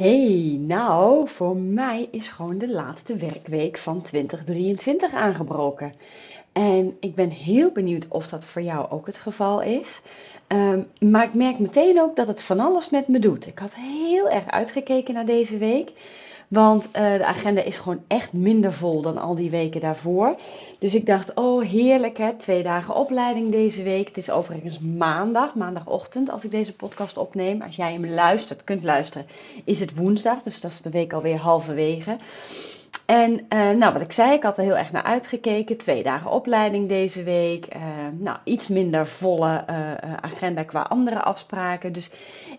Hey, nou, voor mij is gewoon de laatste werkweek van 2023 aangebroken. En ik ben heel benieuwd of dat voor jou ook het geval is. Ehm, maar ik merk meteen ook dat het van alles met me doet. Ik had heel erg uitgekeken naar deze week. Want eh, de agenda is gewoon echt minder vol dan al die weken daarvoor. Dus ik dacht, oh heerlijk hè, twee dagen opleiding deze week. Het is overigens maandag, maandagochtend als ik deze podcast opneem. Als jij hem luistert, kunt luisteren, is het woensdag. Dus dat is de week alweer halverwege. En uh, nou, wat ik zei, ik had er heel erg naar uitgekeken. Twee dagen opleiding deze week. Uh, nou, iets minder volle agenda qua andere afspraken. Dus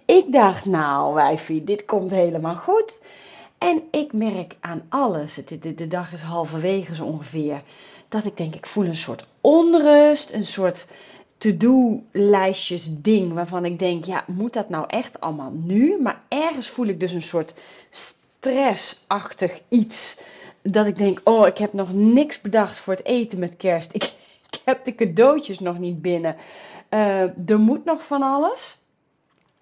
ik dacht, nou wijfie, dit komt helemaal goed. En ik merk aan alles, de, de dag is halverwege zo ongeveer, dat ik denk, ik voel een soort onrust, een soort to-do-lijstjes ding waarvan ik denk, ja, moet dat nou echt allemaal nu? Maar ergens voel ik dus een soort stressachtig iets. Dat ik denk, oh, ik heb nog niks bedacht voor het eten met kerst. Ik, ik heb de cadeautjes nog niet binnen. Uh, er moet nog van alles.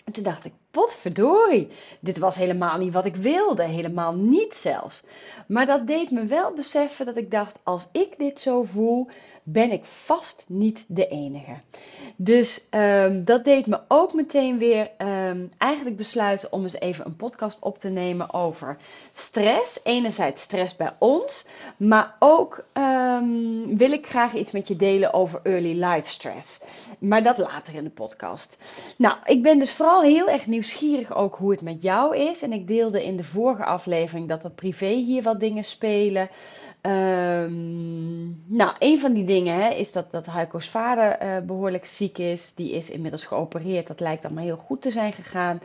En toen dacht ik, potverdorie, dit was helemaal niet wat ik wilde, helemaal niet zelfs. Maar dat deed me wel beseffen dat ik dacht, als ik dit zo voel, ben ik vast niet de enige. Dus um, dat deed me ook meteen weer um, eigenlijk besluiten om eens even een podcast op te nemen over stress. Enerzijds stress bij ons, maar ook um, wil ik graag iets met je delen over early life stress. Maar dat later in de podcast. Nou, ik ben dus vooral heel erg nieuwsgierig ook hoe het met jou is. En ik deelde in de vorige aflevering dat er privé hier wat dingen spelen. Um, nou, een van die dingen hè, is dat, dat Heiko's vader uh, behoorlijk ziek is. Die is inmiddels geopereerd. Dat lijkt allemaal heel goed te zijn gegaan.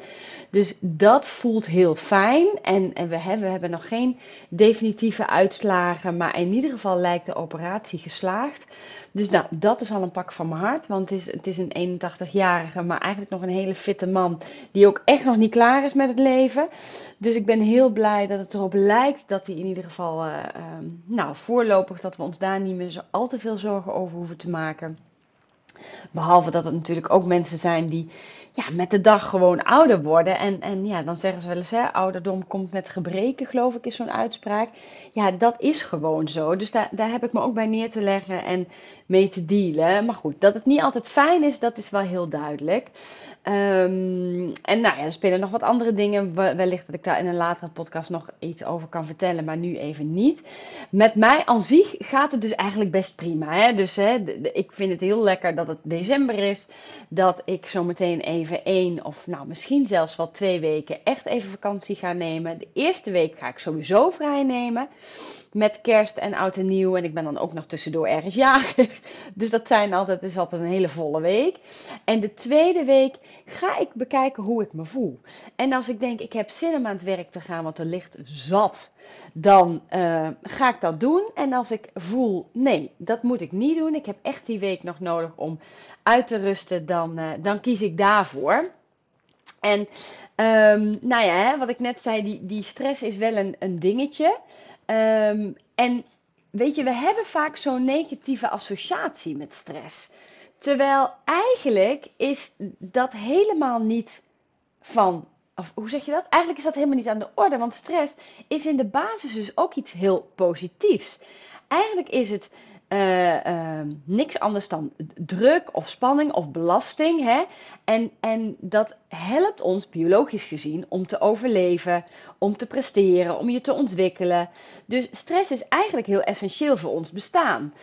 Dus dat voelt heel fijn. En, en we, hebben, we hebben nog geen definitieve uitslagen. Maar in ieder geval lijkt de operatie geslaagd. Dus nou, dat is al een pak van mijn hart. Want het is, het is een 81-jarige, maar eigenlijk nog een hele fitte man. Die ook echt nog niet klaar is met het leven. Dus ik ben heel blij dat het erop lijkt dat hij in ieder geval, uh, uh, nou, voorlopig, dat we ons daar niet meer zo al te veel zorgen over hoeven te maken. Behalve dat het natuurlijk ook mensen zijn die ja, met de dag gewoon ouder worden. En, en ja, dan zeggen ze wel eens, hè, ouderdom komt met gebreken, geloof ik, is zo'n uitspraak. Ja, dat is gewoon zo. Dus daar, daar heb ik me ook bij neer te leggen en mee te dealen. Maar goed, dat het niet altijd fijn is, dat is wel heel duidelijk. Um, en nou ja, er spelen nog wat andere dingen. Wellicht dat ik daar in een latere podcast nog iets over kan vertellen, maar nu even niet. Met mij aan zich gaat het dus eigenlijk best prima. Hè? Dus hè, ik vind het heel lekker dat het december is. Dat ik zo meteen even één of nou misschien zelfs wel twee weken echt even vakantie ga nemen. De eerste week ga ik sowieso vrij nemen met kerst en oud en nieuw. En ik ben dan ook nog tussendoor ergens jarig. Dus dat zijn altijd, is altijd een hele volle week. En de tweede week ga ik bekijken hoe ik me voel. En als ik denk, ik heb zin om aan het werk te gaan, want er ligt zat. Dan uh, ga ik dat doen. En als ik voel, nee, dat moet ik niet doen. Ik heb echt die week nog nodig om uit te rusten. Dan, uh, dan kies ik daarvoor. En um, nou ja, hè, wat ik net zei, die, die stress is wel een, een dingetje. Um, en weet je, we hebben vaak zo'n negatieve associatie met stress. Terwijl eigenlijk is dat helemaal niet van. Of hoe zeg je dat? Eigenlijk is dat helemaal niet aan de orde. Want stress is in de basis dus ook iets heel positiefs. Eigenlijk is het uh, uh, niks anders dan druk of spanning of belasting. Hè? En, en dat helpt ons biologisch gezien om te overleven, om te presteren, om je te ontwikkelen. Dus stress is eigenlijk heel essentieel voor ons bestaan.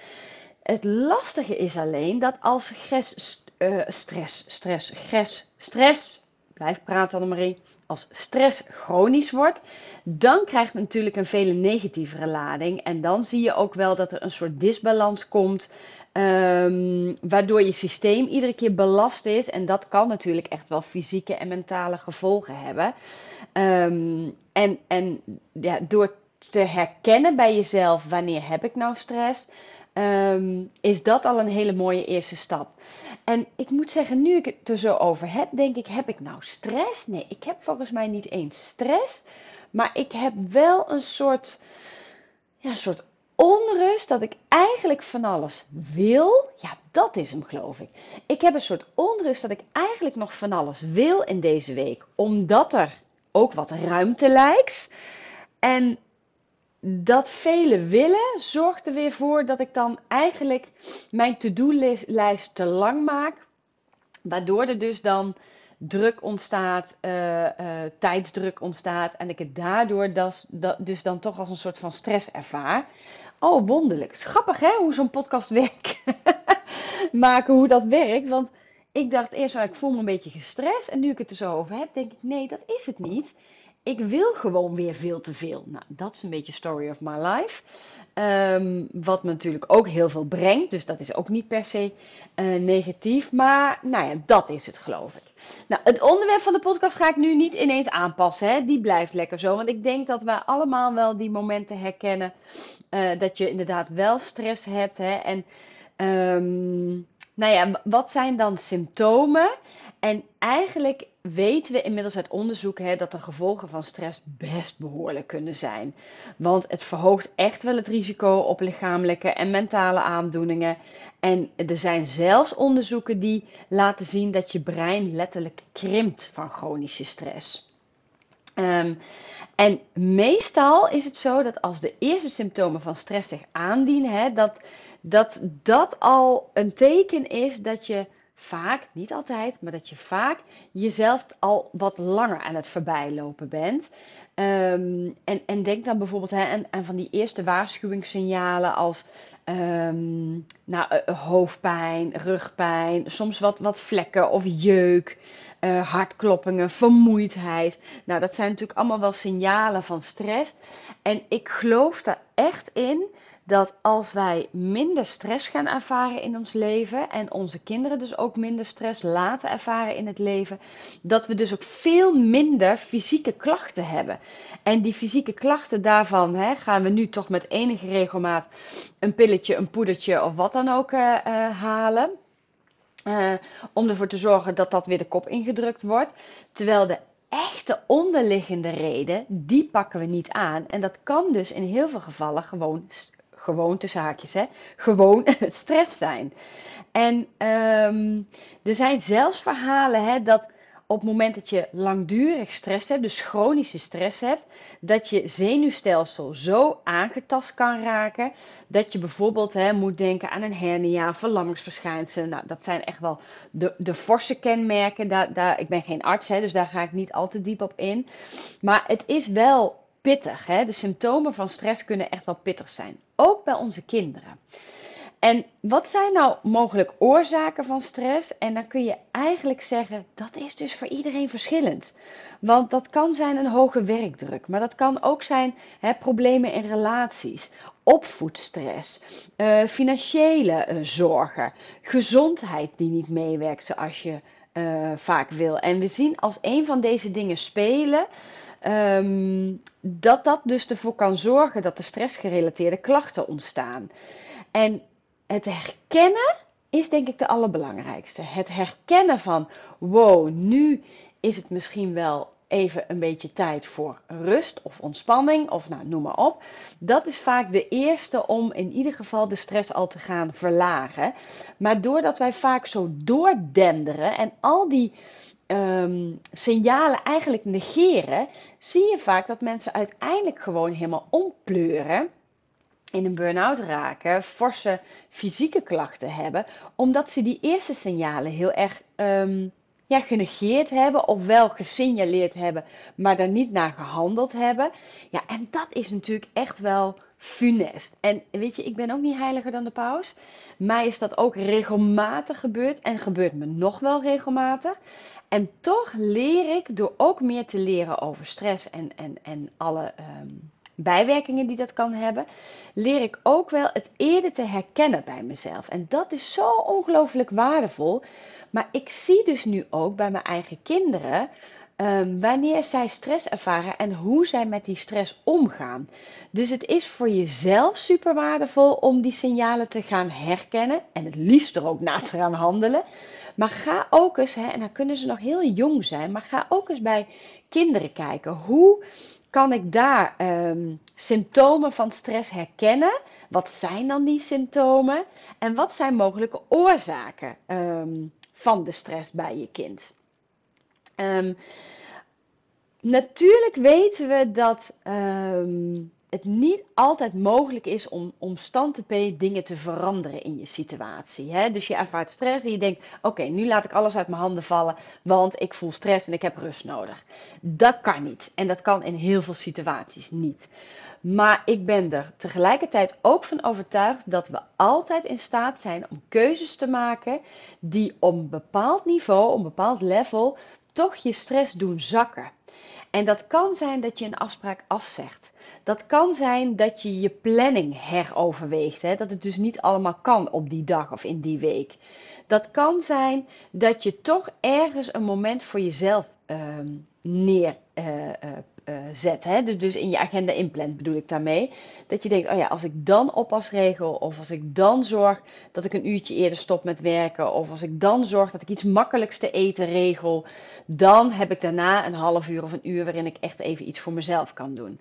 Het lastige is alleen dat als stress, uh, stress, stress, stress, stress, blijf praten Annemarie, als stress chronisch wordt, dan krijgt het natuurlijk een vele negatievere lading. En dan zie je ook wel dat er een soort disbalans komt. Um, waardoor je systeem iedere keer belast is. En dat kan natuurlijk echt wel fysieke en mentale gevolgen hebben. Um, en en ja, door te herkennen bij jezelf wanneer heb ik nou stress um, is dat al een hele mooie eerste stap. En ik moet zeggen, nu ik het er zo over heb, denk ik, heb ik nou stress? Nee, ik heb volgens mij niet eens stress. Maar ik heb wel een soort, ja, een soort onrust dat ik eigenlijk van alles wil. Ja, dat is hem, geloof ik. Ik heb een soort onrust dat ik eigenlijk nog van alles wil in deze week. Omdat er ook wat ruimte lijkt. En dat vele willen zorgt er weer voor dat ik dan eigenlijk mijn to-do-lijst te lang maak. Waardoor er dus dan druk ontstaat, uh, tijdsdruk ontstaat. En ik het daardoor dus dan toch als een soort van stress ervaar. Oh, wonderlijk. Schappig hè, hoe zo'n podcast werkt. Maken, hoe dat werkt. Want ik dacht eerst, wel, ik voel me een beetje gestrest. En nu ik het er zo over heb, denk ik, nee, dat is het niet ik wil gewoon weer veel te veel. Nou, dat is een beetje story of my life. Um, wat me natuurlijk ook heel veel brengt. Dus dat is ook niet per se uh, negatief. Maar nou ja, dat is het geloof ik. Nou, het onderwerp van de podcast ga ik nu niet ineens aanpassen. Hè? Die blijft lekker zo. Want ik denk dat wij allemaal wel die momenten herkennen. Uh, dat je inderdaad wel stress hebt. Hè? En um, nou ja, wat zijn dan symptomen? En eigenlijk weten we inmiddels uit onderzoek hè, dat de gevolgen van stress best behoorlijk kunnen zijn. Want het verhoogt echt wel het risico op lichamelijke en mentale aandoeningen. En er zijn zelfs onderzoeken die laten zien dat je brein letterlijk krimpt van chronische stress. Um, en meestal is het zo dat als de eerste symptomen van stress zich aandienen, hè, dat, dat dat al een teken is dat je vaak, niet altijd, maar dat je vaak jezelf al wat langer aan het voorbijlopen bent. Ehm, en, en denk dan bijvoorbeeld hè, aan, van die eerste waarschuwingssignalen als um, nou, eh, eh, hoofdpijn, rugpijn, soms wat, wat vlekken of jeuk. Uh, hartkloppingen, vermoeidheid. Nou, dat zijn natuurlijk allemaal wel signalen van stress. En ik geloof daar echt in dat als wij minder stress gaan ervaren in ons leven en onze kinderen dus ook minder stress laten ervaren in het leven, dat we dus ook veel minder fysieke klachten hebben. En die fysieke klachten daarvan hè, gaan we nu toch met enige regelmaat een pilletje, een poedertje of wat dan ook uh, uh, halen. Uh, om ervoor te zorgen dat dat weer de kop ingedrukt wordt. Terwijl de echte onderliggende reden, die pakken we niet aan. En dat kan dus in heel veel gevallen gewoon gewoon tussen haakjes, hè, gewoon stress zijn. En um, er zijn zelfs verhalen hè, dat op het moment dat je langdurig stress hebt, dus chronische stress hebt, dat je zenuwstelsel zo aangetast kan raken dat je bijvoorbeeld hè, moet denken aan een hernia, verlammingsverschijnselen. Nou, dat zijn echt wel de, de forse kenmerken. Daar, daar, ik ben geen arts, hè, dus daar ga ik niet al te diep op in. Maar het is wel pittig. Hè? De symptomen van stress kunnen echt wel pittig zijn. Ook bij onze kinderen. En wat zijn nou mogelijk oorzaken van stress? En dan kun je eigenlijk zeggen, dat is dus voor iedereen verschillend. Want dat kan zijn een hoge werkdruk, maar dat kan ook zijn hè, problemen in relaties, opvoedstress, uh, financiële uh, zorgen, gezondheid die niet meewerkt zoals je uh, vaak wil. En we zien als een van deze dingen spelen, Um, dat dat dus ervoor kan zorgen dat er stressgerelateerde klachten ontstaan. En het herkennen is denk ik de allerbelangrijkste. Het herkennen van, wow, nu is het misschien wel even een beetje tijd voor rust of ontspanning of nou, noem maar op. Dat is vaak de eerste om in ieder geval de stress al te gaan verlagen. Maar doordat wij vaak zo doordenderen en al die um, signalen eigenlijk negeren, zie je vaak dat mensen uiteindelijk gewoon helemaal ompleuren. In een burn-out raken, forse fysieke klachten hebben, omdat ze die eerste signalen heel erg um, ja, genegeerd hebben, of wel gesignaleerd hebben, maar daar niet naar gehandeld hebben. Ja, en dat is natuurlijk echt wel funest. En weet je, ik ben ook niet heiliger dan de paus. Mij is dat ook regelmatig gebeurd en gebeurt me nog wel regelmatig. En toch leer ik, door ook meer te leren over stress en, en, en alle um, bijwerkingen die dat kan hebben, leer ik ook wel het eerder te herkennen bij mezelf. En dat is zo ongelooflijk waardevol. Maar ik zie dus nu ook bij mijn eigen kinderen um, wanneer zij stress ervaren en hoe zij met die stress omgaan. Dus het is voor jezelf super waardevol om die signalen te gaan herkennen en het liefst er ook naar te gaan handelen. Maar ga ook eens, hè, en dan kunnen ze nog heel jong zijn, maar ga ook eens bij kinderen kijken. Hoe kan ik daar um, symptomen van stress herkennen? Wat zijn dan die symptomen? En wat zijn mogelijke oorzaken um, van de stress bij je kind? Um, natuurlijk weten we dat ehm, het niet altijd mogelijk is om, om stand P dingen te veranderen in je situatie. Hè? Dus je ervaart stress en je denkt: oké, nu laat ik alles uit mijn handen vallen, want ik voel stress en ik heb rust nodig. Dat kan niet. En dat kan in heel veel situaties niet. Maar ik ben er tegelijkertijd ook van overtuigd dat we altijd in staat zijn om keuzes te maken die op een bepaald niveau, op een bepaald level, toch je stress doen zakken. En dat kan zijn dat je een afspraak afzegt. Dat kan zijn dat je je planning heroverweegt. Hè? Dat het dus niet allemaal kan op die dag of in die week. Dat kan zijn dat je toch ergens een moment voor jezelf uh, uh, zet. Hè? Dus, dus in je agenda inplant bedoel ik daarmee. Dat je denkt, oh ja, als ik dan oppas regel, of als ik dan zorg dat ik een uurtje eerder stop met werken, of als ik dan zorg dat ik iets makkelijks te eten regel, dan heb ik daarna een half uur of een uur waarin ik echt even iets voor mezelf kan doen.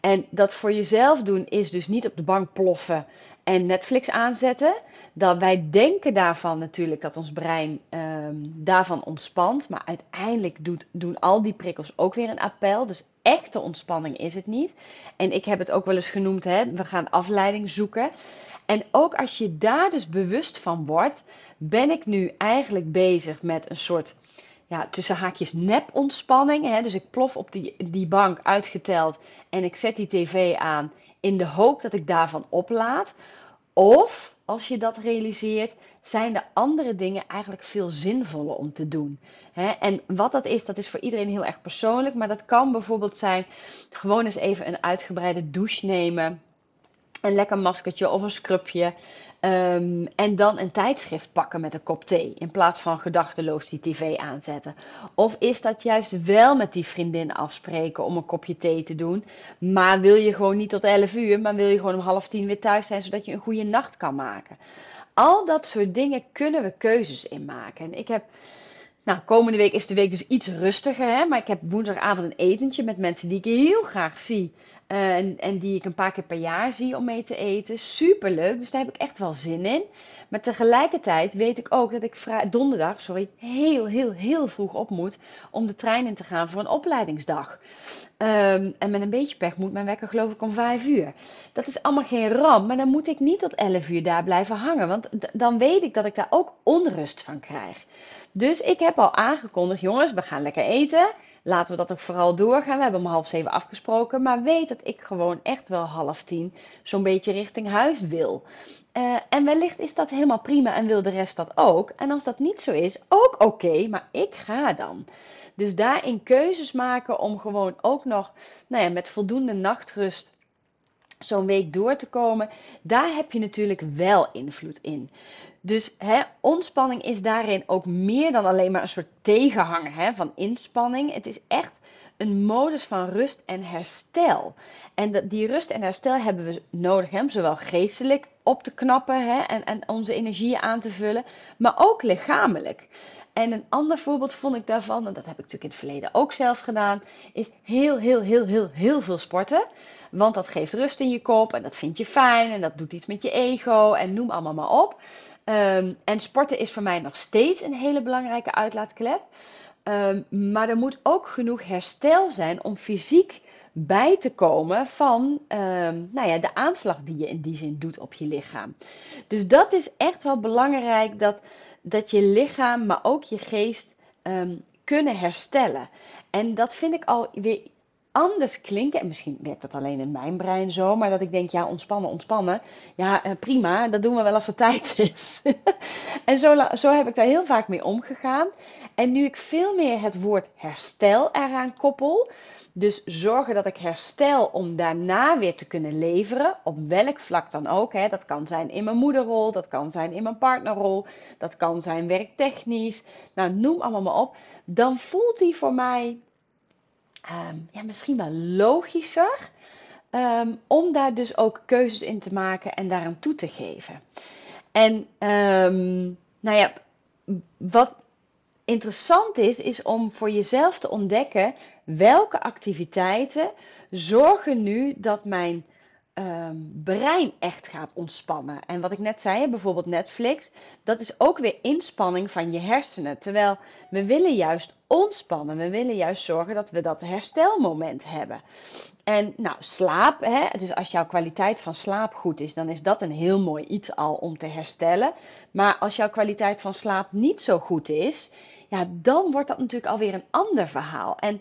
En dat voor jezelf doen is dus niet op de bank ploffen en Netflix aanzetten. Dat wij denken daarvan natuurlijk dat ons brein um, daarvan ontspant. Maar uiteindelijk doet, doen al die prikkels ook weer een appel. Dus echte ontspanning is het niet. En ik heb het ook wel eens genoemd, hè, we gaan afleiding zoeken. En ook als je daar dus bewust van wordt, ben ik nu eigenlijk bezig met een soort ja, tussen haakjes nep ontspanning. Hè? Dus ik plof op die, die bank uitgeteld en ik zet die tv aan in de hoop dat ik daarvan oplaad. Of als je dat realiseert, zijn de andere dingen eigenlijk veel zinvoller om te doen. En wat dat is, dat is voor iedereen heel erg persoonlijk. Maar dat kan bijvoorbeeld zijn gewoon eens even een uitgebreide douche nemen. Een lekker maskertje of een scrubje. Um, en dan een tijdschrift pakken met een kop thee. In plaats van gedachteloos die tv aanzetten. Of is dat juist wel met die vriendin afspreken om een kopje thee te doen. Maar wil je gewoon niet tot 11 uur. Maar wil je gewoon om half tien weer thuis zijn. Zodat je een goede nacht kan maken. Al dat soort dingen kunnen we keuzes in maken. En ik heb. Nou, komende week is de week dus iets rustiger. Hè? Maar ik heb woensdagavond een etentje met mensen die ik heel graag zie. Uh, en, die ik een paar keer per jaar zie om mee te eten. Super leuk, dus daar heb ik echt wel zin in. Maar tegelijkertijd weet ik ook dat ik donderdag sorry, heel, heel, heel vroeg op moet om de trein in te gaan voor een opleidingsdag. Um, en met een beetje pech moet mijn wekker geloof ik om 5 uur. Dat is allemaal geen ramp, maar dan moet ik niet tot 11 uur daar blijven hangen. Want dan weet ik dat ik daar ook onrust van krijg. Dus ik heb al aangekondigd, jongens, we gaan lekker eten. Laten we dat ook vooral doorgaan. We hebben om half zeven afgesproken. Maar weet dat ik gewoon echt wel half tien zo'n beetje richting huis wil. Uh, en wellicht is dat helemaal prima en wil de rest dat ook. En als dat niet zo is, ook oké, maar ik ga dan. Dus daarin keuzes maken om gewoon ook nog nou ja, met voldoende nachtrust zo'n week door te komen, daar heb je natuurlijk wel invloed in. Dus hè, ontspanning is daarin ook meer dan alleen maar een soort tegenhanger hè, van inspanning. Het is echt een modus van rust en herstel. En die rust en herstel hebben we nodig, hè, zowel geestelijk op te knappen hè, en, en onze energie aan te vullen, maar ook lichamelijk. En een ander voorbeeld vond ik daarvan, en dat heb ik natuurlijk in het verleden ook zelf gedaan, is heel, heel, heel, heel, heel veel sporten. Want dat geeft rust in je kop en dat vind je fijn en dat doet iets met je ego en noem allemaal maar op. Um, en sporten is voor mij nog steeds een hele belangrijke uitlaatklep. Um, maar er moet ook genoeg herstel zijn om fysiek bij te komen van um, nou ja, de aanslag die je in die zin doet op je lichaam. Dus dat is echt wel belangrijk dat, dat je lichaam, maar ook je geest kunnen herstellen. En dat vind ik al weer anders klinken. En misschien werkt dat alleen in mijn brein zo. Maar dat ik denk, ja, ontspannen, ontspannen. Ja, eh, prima. Dat doen we wel als er tijd is. en zo, zo heb ik daar heel vaak mee omgegaan. En nu ik veel meer het woord herstel eraan koppel. Dus zorgen dat ik herstel om daarna weer te kunnen leveren. Op welk vlak dan ook. Hè. Dat kan zijn in mijn moederrol. Dat kan zijn in mijn partnerrol. Dat kan zijn werktechnisch. Nou, noem allemaal maar op. Dan voelt die voor mij um, ja, misschien wel logischer. Um, om daar dus ook keuzes in te maken en daaraan toe te geven. En um, nou ja, wat interessant is, is om voor jezelf te ontdekken welke activiteiten zorgen nu dat mijn brein echt gaat ontspannen. En wat ik net zei, bijvoorbeeld Netflix, dat is ook weer inspanning van je hersenen. Terwijl we willen juist ontspannen. We willen juist zorgen dat we dat herstelmoment hebben. En nou, slaap, hè, dus als jouw kwaliteit van slaap goed is, dan is dat een heel mooi iets al om te herstellen. Maar als jouw kwaliteit van slaap niet zo goed is, ja, dan wordt dat natuurlijk alweer een ander verhaal. En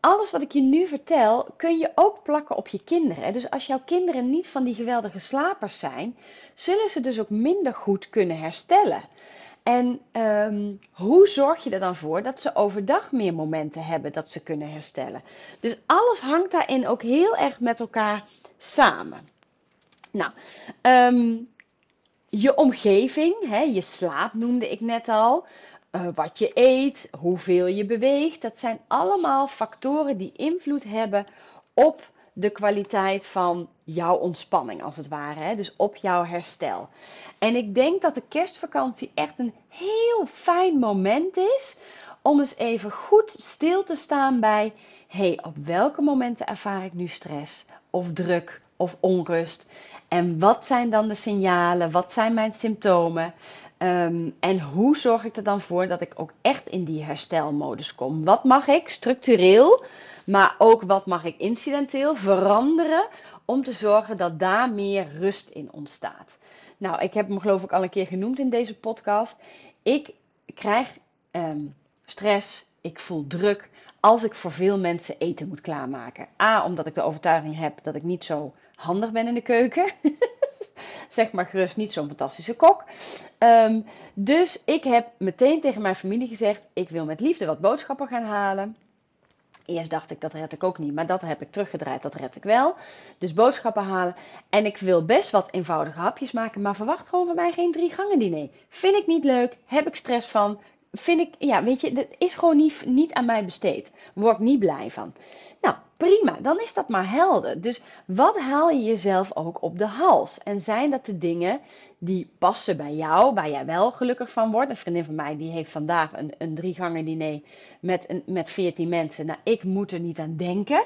alles wat ik je nu vertel, kun je ook plakken op je kinderen. Dus als jouw kinderen niet van die geweldige slapers zijn, zullen ze dus ook minder goed kunnen herstellen. En um, hoe zorg je er dan voor dat ze overdag meer momenten hebben dat ze kunnen herstellen? Dus alles hangt daarin ook heel erg met elkaar samen. Nou, um, je omgeving, hè, je slaap noemde ik net al. Uh, wat je eet, hoeveel je beweegt. Dat zijn allemaal factoren die invloed hebben op de kwaliteit van jouw ontspanning, als het ware. Hè? Dus op jouw herstel. En ik denk dat de kerstvakantie echt een heel fijn moment is om eens even goed stil te staan bij: hey, op welke momenten ervaar ik nu stress of druk of onrust? En wat zijn dan de signalen? Wat zijn mijn symptomen? Um, en hoe zorg ik er dan voor dat ik ook echt in die herstelmodus kom? Wat mag ik structureel, maar ook wat mag ik incidenteel veranderen om te zorgen dat daar meer rust in ontstaat? Nou, ik heb hem geloof ik al een keer genoemd in deze podcast. Ik krijg um, stress, ik voel druk als ik voor veel mensen eten moet klaarmaken. A, omdat ik de overtuiging heb dat ik niet zo handig ben in de keuken. zeg maar gerust niet zo'n fantastische kok. Um, dus ik heb meteen tegen mijn familie gezegd: ik wil met liefde wat boodschappen gaan halen. Eerst dacht ik dat red ik ook niet, maar dat heb ik teruggedraaid, dat red ik wel. Dus boodschappen halen. En ik wil best wat eenvoudige hapjes maken, maar verwacht gewoon van mij geen drie gangen diner. Vind ik niet leuk, heb ik stress van. Vind ik, ja, weet je, dat is gewoon niet, niet aan mij besteed. Word ik niet blij van. Prima, dan is dat maar helder. Dus wat haal je jezelf ook op de hals? En zijn dat de dingen die passen bij jou, waar jij wel gelukkig van wordt? Een vriendin van mij die heeft vandaag een, een drie gangen diner met, met 14 mensen. Nou, ik moet er niet aan denken.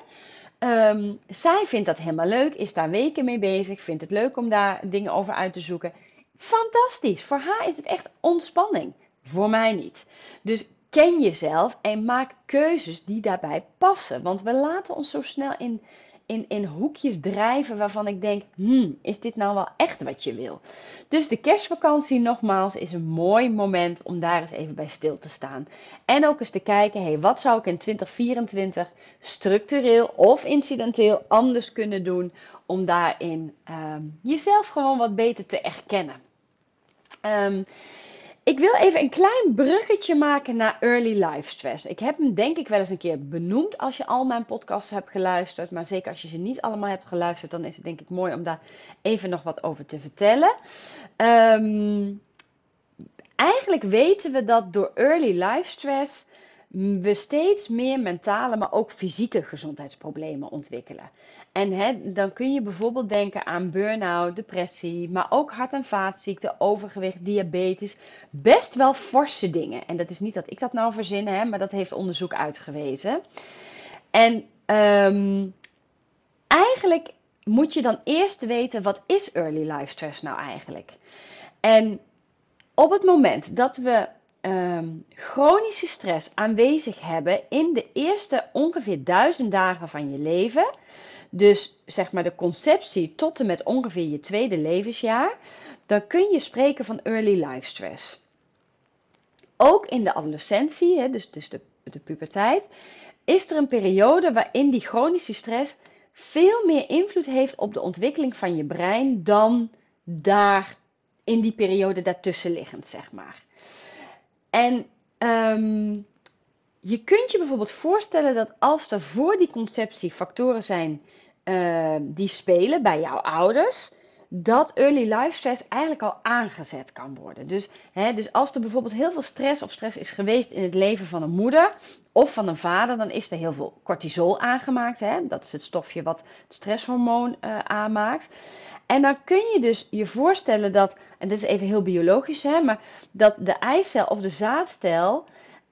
Um, zij vindt dat helemaal leuk, is daar weken mee bezig, vindt het leuk om daar dingen over uit te zoeken. Fantastisch, voor haar is het echt ontspanning. Voor mij niet. Dus ken jezelf en maak keuzes die daarbij passen. Want we laten ons zo snel in, in, in hoekjes drijven waarvan ik denk: hmm, is dit nou wel echt wat je wil? Dus de kerstvakantie, nogmaals, is een mooi moment om daar eens even bij stil te staan. En ook eens te kijken: hey, wat zou ik in 2024 structureel of incidenteel anders kunnen doen om daarin um, jezelf gewoon wat beter te erkennen? Um, ik wil even een klein bruggetje maken naar early life stress. Ik heb hem denk ik wel eens een keer benoemd als je al mijn podcasts hebt geluisterd. Maar zeker als je ze niet allemaal hebt geluisterd, dan is het denk ik mooi om daar even nog wat over te vertellen. Um, eigenlijk weten we dat door early life stress we steeds meer mentale, maar ook fysieke gezondheidsproblemen ontwikkelen. En hè, dan kun je bijvoorbeeld denken aan burn-out, depressie, maar ook hart- en vaatziekten, overgewicht, diabetes. Best wel forse dingen. En dat is niet dat ik dat nou verzin, hè, maar dat heeft onderzoek uitgewezen. En um, eigenlijk moet je dan eerst weten, wat is early life stress nou eigenlijk? En op het moment dat we um, chronische stress aanwezig hebben in de eerste ongeveer duizend dagen van je leven dus zeg maar de conceptie tot en met ongeveer je tweede levensjaar, dan kun je spreken van early life stress. Ook in de adolescentie, hè, dus, dus de, de puberteit, is er een periode waarin die chronische stress veel meer invloed heeft op de ontwikkeling van je brein dan daar in die periode daartussen liggend, zeg maar. En um, je kunt je bijvoorbeeld voorstellen dat als er voor die conceptie factoren zijn uh, die spelen bij jouw ouders, dat early life stress eigenlijk al aangezet kan worden. Dus, hè, dus als er bijvoorbeeld heel veel stress of stress is geweest in het leven van een moeder of van een vader, dan is er heel veel cortisol aangemaakt. Hè? Dat is het stofje wat het stresshormoon uh, aanmaakt. En dan kun je dus je voorstellen dat, en dit is even heel biologisch, hè, maar dat de eicel of de zaadcel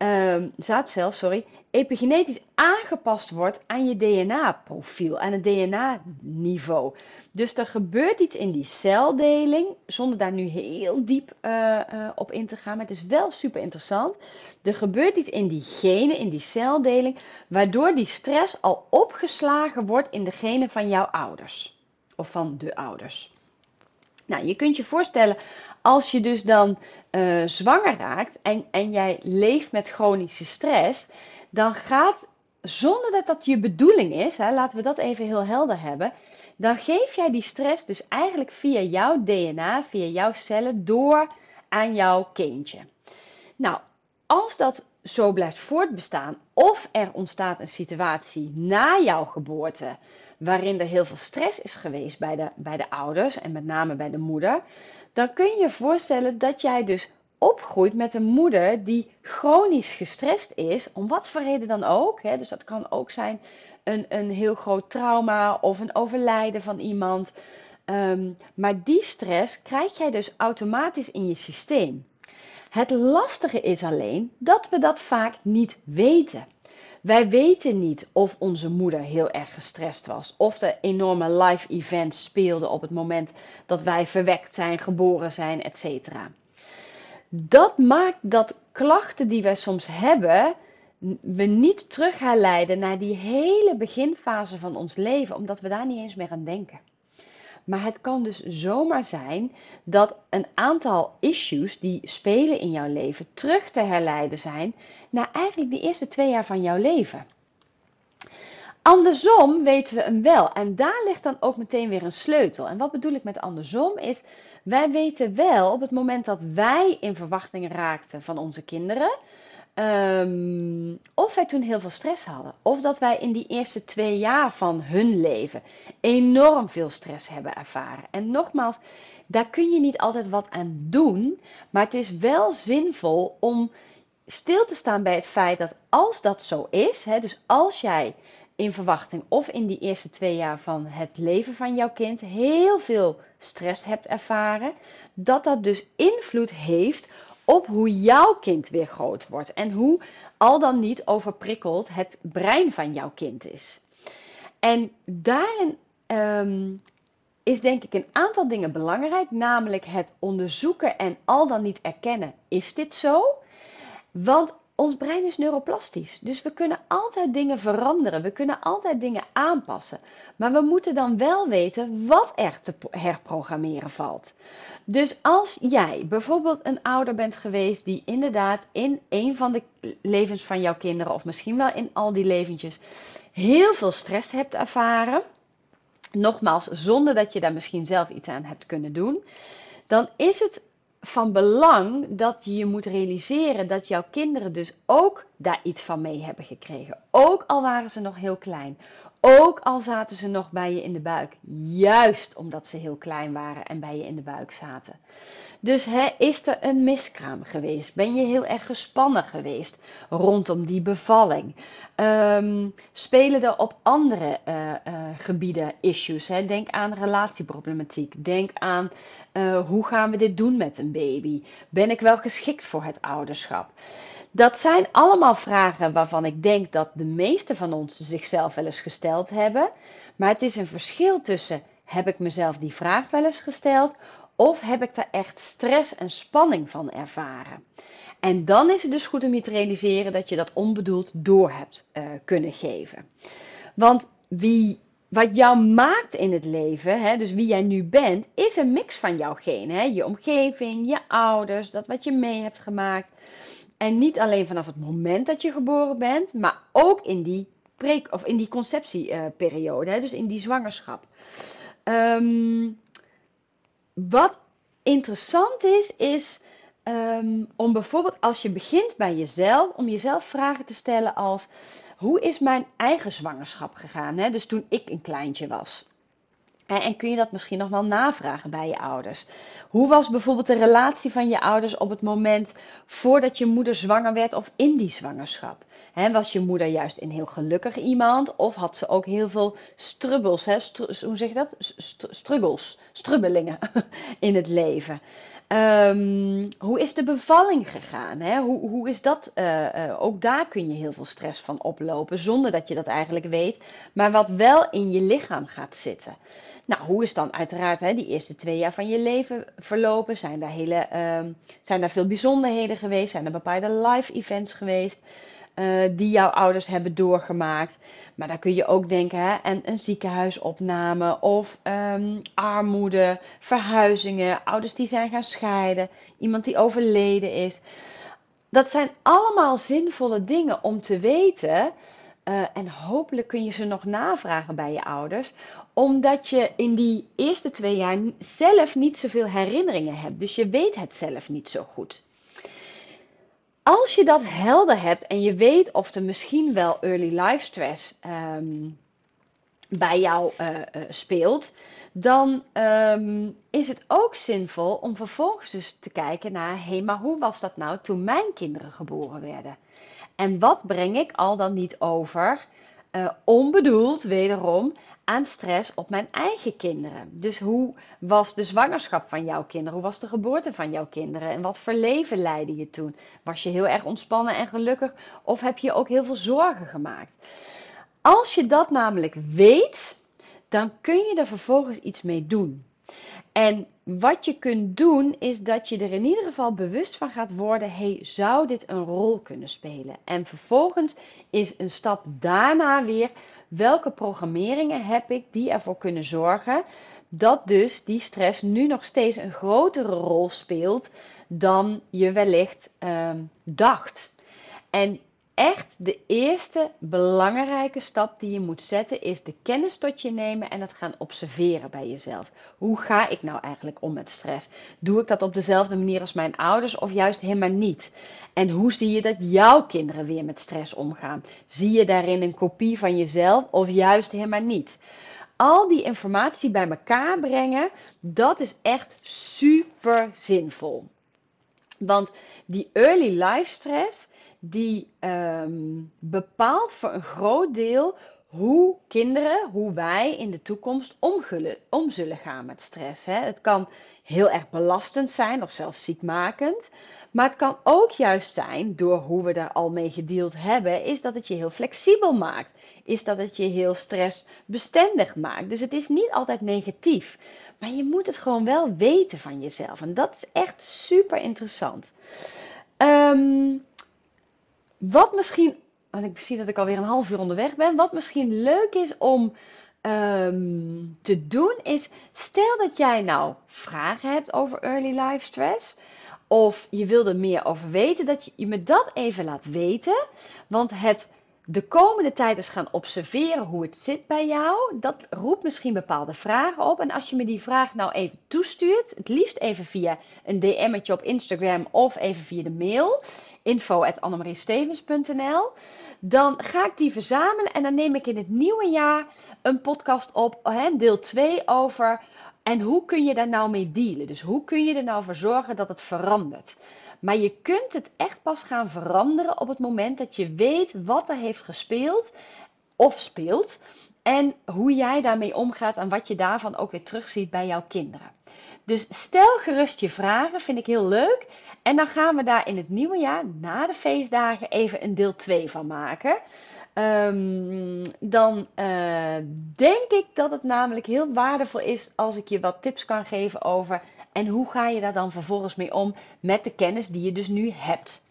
ehm, zaadcel, sorry, epigenetisch aangepast wordt aan je DNA-profiel, aan het DNA-niveau. Dus er gebeurt iets in die celdeling, zonder daar nu heel diep uh, uh, op in te gaan, maar het is wel super interessant. Er gebeurt iets in die genen, in die celdeling, waardoor die stress al opgeslagen wordt in de genen van jouw ouders. Of van de ouders. Nou, je kunt je voorstellen, als je dus dan uh, zwanger raakt en, en jij leeft met chronische stress, dan gaat, zonder dat dat je bedoeling is, hè, laten we dat even heel helder hebben, dan geef jij die stress dus eigenlijk via jouw DNA, via jouw cellen door aan jouw kindje. Nou, als dat zo blijft voortbestaan, of er ontstaat een situatie na jouw geboorte, waarin er heel veel stress is geweest bij de, bij de ouders en met name bij de moeder, dan kun je je voorstellen dat jij dus opgroeit met een moeder die chronisch gestrest is, om wat voor reden dan ook. Hè? Dus dat kan ook zijn een, een heel groot trauma of een overlijden van iemand. Ehm, maar die stress krijg jij dus automatisch in je systeem. Het lastige is alleen dat we dat vaak niet weten. Wij weten niet of onze moeder heel erg gestrest was, of er enorme live events speelden op het moment dat wij verwekt zijn, geboren zijn, etc. Dat maakt dat klachten die wij soms hebben, we niet terug gaan leiden naar die hele beginfase van ons leven, omdat we daar niet eens meer aan denken. Maar het kan dus zomaar zijn dat een aantal issues die spelen in jouw leven terug te herleiden zijn naar eigenlijk de eerste twee jaar van jouw leven. Andersom weten we hem wel. En daar ligt dan ook meteen weer een sleutel. En wat bedoel ik met andersom is, wij weten wel op het moment dat wij in verwachting raakten van onze kinderen, Um, of wij toen heel veel stress hadden. Of dat wij in die eerste twee jaar van hun leven enorm veel stress hebben ervaren. En nogmaals, daar kun je niet altijd wat aan doen. Maar het is wel zinvol om stil te staan bij het feit dat als dat zo is, hè, dus als jij in verwachting of in die eerste twee jaar van het leven van jouw kind heel veel stress hebt ervaren, dat dat dus invloed heeft op hoe jouw kind weer groot wordt en hoe al dan niet overprikkeld het brein van jouw kind is. En daarin um, is denk ik een aantal dingen belangrijk, namelijk het onderzoeken en al dan niet erkennen, is dit zo? Want ons brein is neuroplastisch, dus we kunnen altijd dingen veranderen, we kunnen altijd dingen aanpassen. Maar we moeten dan wel weten wat er te herprogrammeren valt. Dus als jij bijvoorbeeld een ouder bent geweest die inderdaad in een van de levens van jouw kinderen, of misschien wel in al die leventjes, heel veel stress hebt ervaren, nogmaals, zonder dat je daar misschien zelf iets aan hebt kunnen doen, dan is het van belang dat je je moet realiseren dat jouw kinderen dus ook daar iets van mee hebben gekregen. Ook al waren ze nog heel klein. Ook al zaten ze nog bij je in de buik. Juist omdat ze heel klein waren en bij je in de buik zaten. Dus hè, is er een miskraam geweest? Ben je heel erg gespannen geweest rondom die bevalling? Um, spelen er op andere uh, uh, gebieden issues? Hè? Denk aan relatieproblematiek. Denk aan uh, hoe gaan we dit doen met een baby? Ben ik wel geschikt voor het ouderschap? Dat zijn allemaal vragen waarvan ik denk dat de meeste van ons zichzelf wel eens gesteld hebben. Maar het is een verschil tussen heb ik mezelf die vraag wel eens gesteld of heb ik daar echt stress en spanning van ervaren? En dan is het dus goed om je te realiseren dat je dat onbedoeld door hebt uh, kunnen geven. Want wie, wat jou maakt in het leven, hè, dus wie jij nu bent, is een mix van jouw genen. Je omgeving, je ouders, dat wat je mee hebt gemaakt. En niet alleen vanaf het moment dat je geboren bent, maar ook in die, pre- of in die conceptieperiode, hè, dus in die zwangerschap. Um, wat interessant is, is um, om bijvoorbeeld als je begint bij jezelf, om jezelf vragen te stellen als: hoe is mijn eigen zwangerschap gegaan? Hè? Dus toen ik een kleintje was. En kun je dat misschien nog wel navragen bij je ouders? Hoe was bijvoorbeeld de relatie van je ouders op het moment voordat je moeder zwanger werd of in die zwangerschap? was je moeder juist een heel gelukkig iemand of had ze ook heel veel strubbels, hoe zeg je dat? struggles, strubbelingen in het leven? Ehm, hoe is de bevalling gegaan? Hè? Hoe, hoe is dat? eh, eh, ook daar kun je heel veel stress van oplopen, zonder dat je dat eigenlijk weet, maar wat wel in je lichaam gaat zitten. Nou, hoe is dan uiteraard hè, die eerste twee jaar van je leven verlopen? Zijn daar, hele, ehm, zijn daar veel bijzonderheden geweest? Zijn er bepaalde live events geweest eh, die jouw ouders hebben doorgemaakt? Maar dan kun je ook denken hè, aan een ziekenhuisopname of ehm, armoede, verhuizingen, ouders die zijn gaan scheiden, iemand die overleden is. Dat zijn allemaal zinvolle dingen om te weten. eh, en hopelijk kun je ze nog navragen bij je ouders, omdat je in die eerste twee jaar zelf niet zoveel herinneringen hebt. Dus je weet het zelf niet zo goed. Als je dat helder hebt en je weet of er misschien wel early life stress ehm, bij jou eh, eh, speelt, dan ehm, is het ook zinvol om vervolgens dus te kijken naar, hé, hey, maar hoe was dat nou toen mijn kinderen geboren werden? En wat breng ik al dan niet over, eh, onbedoeld wederom, aan stress op mijn eigen kinderen? Dus hoe was de zwangerschap van jouw kinderen? Hoe was de geboorte van jouw kinderen? En wat voor leven leidde je toen? Was je heel erg ontspannen en gelukkig? Of heb je ook heel veel zorgen gemaakt? Als je dat namelijk weet, dan kun je er vervolgens iets mee doen. En wat je kunt doen, is dat je er in ieder geval bewust van gaat worden: hey, zou dit een rol kunnen spelen? En vervolgens is een stap daarna weer: welke programmeringen heb ik die ervoor kunnen zorgen dat dus die stress nu nog steeds een grotere rol speelt dan je wellicht ehm, dacht? En echt de eerste belangrijke stap die je moet zetten is de kennis tot je nemen en het gaan observeren bij jezelf. Hoe ga ik nou eigenlijk om met stress? Doe ik dat op dezelfde manier als mijn ouders of juist helemaal niet? En hoe zie je dat jouw kinderen weer met stress omgaan? Zie je daarin een kopie van jezelf of juist helemaal niet? Al die informatie bij elkaar brengen, dat is echt super zinvol. Want die early life stress, die um, bepaalt voor een groot deel hoe kinderen, hoe wij in de toekomst om zullen gaan met stress. Hè. Het kan heel erg belastend zijn of zelfs ziekmakend. Maar het kan ook juist zijn, door hoe we daar al mee gedeeld hebben, is dat het je heel flexibel maakt. Is dat het je heel stressbestendig maakt. Dus het is niet altijd negatief. Maar je moet het gewoon wel weten van jezelf. En dat is echt super interessant. Um, wat misschien, want ik zie dat ik alweer een half uur onderweg ben. Wat misschien leuk is om um, te doen is, stel dat jij nou vragen hebt over early life stress. Of je wil er meer over weten, dat je, je me dat even laat weten. Want het de komende tijd eens gaan observeren hoe het zit bij jou. Dat roept misschien bepaalde vragen op. En als je me die vraag nou even toestuurt, het liefst even via een DM'tje op Instagram of even via de mail info.annemariestevens.nl dan ga ik die verzamelen en dan neem ik in het nieuwe jaar een podcast op, deel 2 over en hoe kun je daar nou mee dealen? Dus hoe kun je er nou voor zorgen dat het verandert? Maar je kunt het echt pas gaan veranderen op het moment dat je weet wat er heeft gespeeld of speelt. En hoe jij daarmee omgaat en wat je daarvan ook weer terugziet bij jouw kinderen. Dus stel gerust je vragen, vind ik heel leuk. En dan gaan we daar in het nieuwe jaar, na de feestdagen, even een deel 2 van maken. Um, dan uh, denk ik dat het namelijk heel waardevol is als ik je wat tips kan geven over en hoe ga je daar dan vervolgens mee om met de kennis die je dus nu hebt.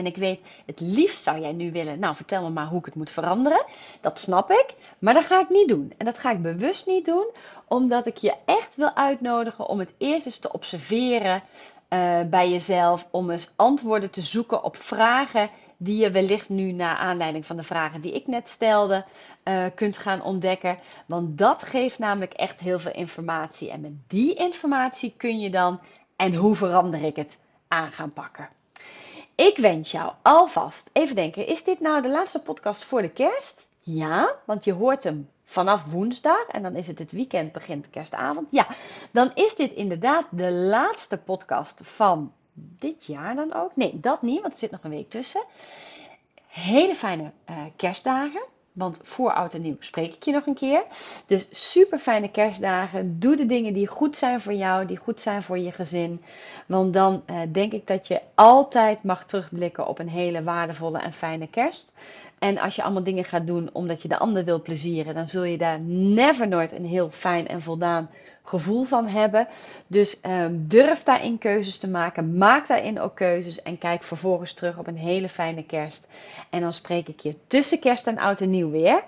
En ik weet, het liefst zou jij nu willen, nou vertel me maar hoe ik het moet veranderen. Dat snap ik, maar dat ga ik niet doen. En dat ga ik bewust niet doen, omdat ik je echt wil uitnodigen om het eerst eens te observeren uh, bij jezelf. Om eens antwoorden te zoeken op vragen die je wellicht nu naar aanleiding van de vragen die ik net stelde uh, kunt gaan ontdekken. Want dat geeft namelijk echt heel veel informatie. En met die informatie kun je dan, en hoe verander ik het, aan gaan pakken. Ik wens jou alvast, even denken, is dit nou de laatste podcast voor de kerst? Ja, want je hoort hem vanaf woensdag en dan is het het weekend, begint kerstavond. Ja, dan is dit inderdaad de laatste podcast van dit jaar dan ook. Nee, dat niet, want er zit nog een week tussen. Hele fijne uh, kerstdagen. Want voor oud en nieuw spreek ik je nog een keer. Dus super fijne kerstdagen. Doe de dingen die goed zijn voor jou, die goed zijn voor je gezin. Want dan eh, denk ik dat je altijd mag terugblikken op een hele waardevolle en fijne kerst. En als je allemaal dingen gaat doen omdat je de ander wil plezieren, dan zul je daar never nooit een heel fijn en voldaan gevoel van hebben. Dus um, durf daarin keuzes te maken. Maak daarin ook keuzes. En kijk vervolgens terug op een hele fijne kerst. En dan spreek ik je tussen kerst en oud en nieuw weer.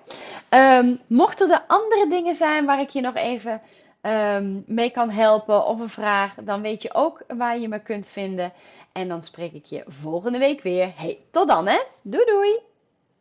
Um, mochten er andere dingen zijn waar ik je nog even um, mee kan helpen of een vraag, dan weet je ook waar je me kunt vinden. En dan spreek ik je volgende week weer. Hey, tot dan hè. Doei doei.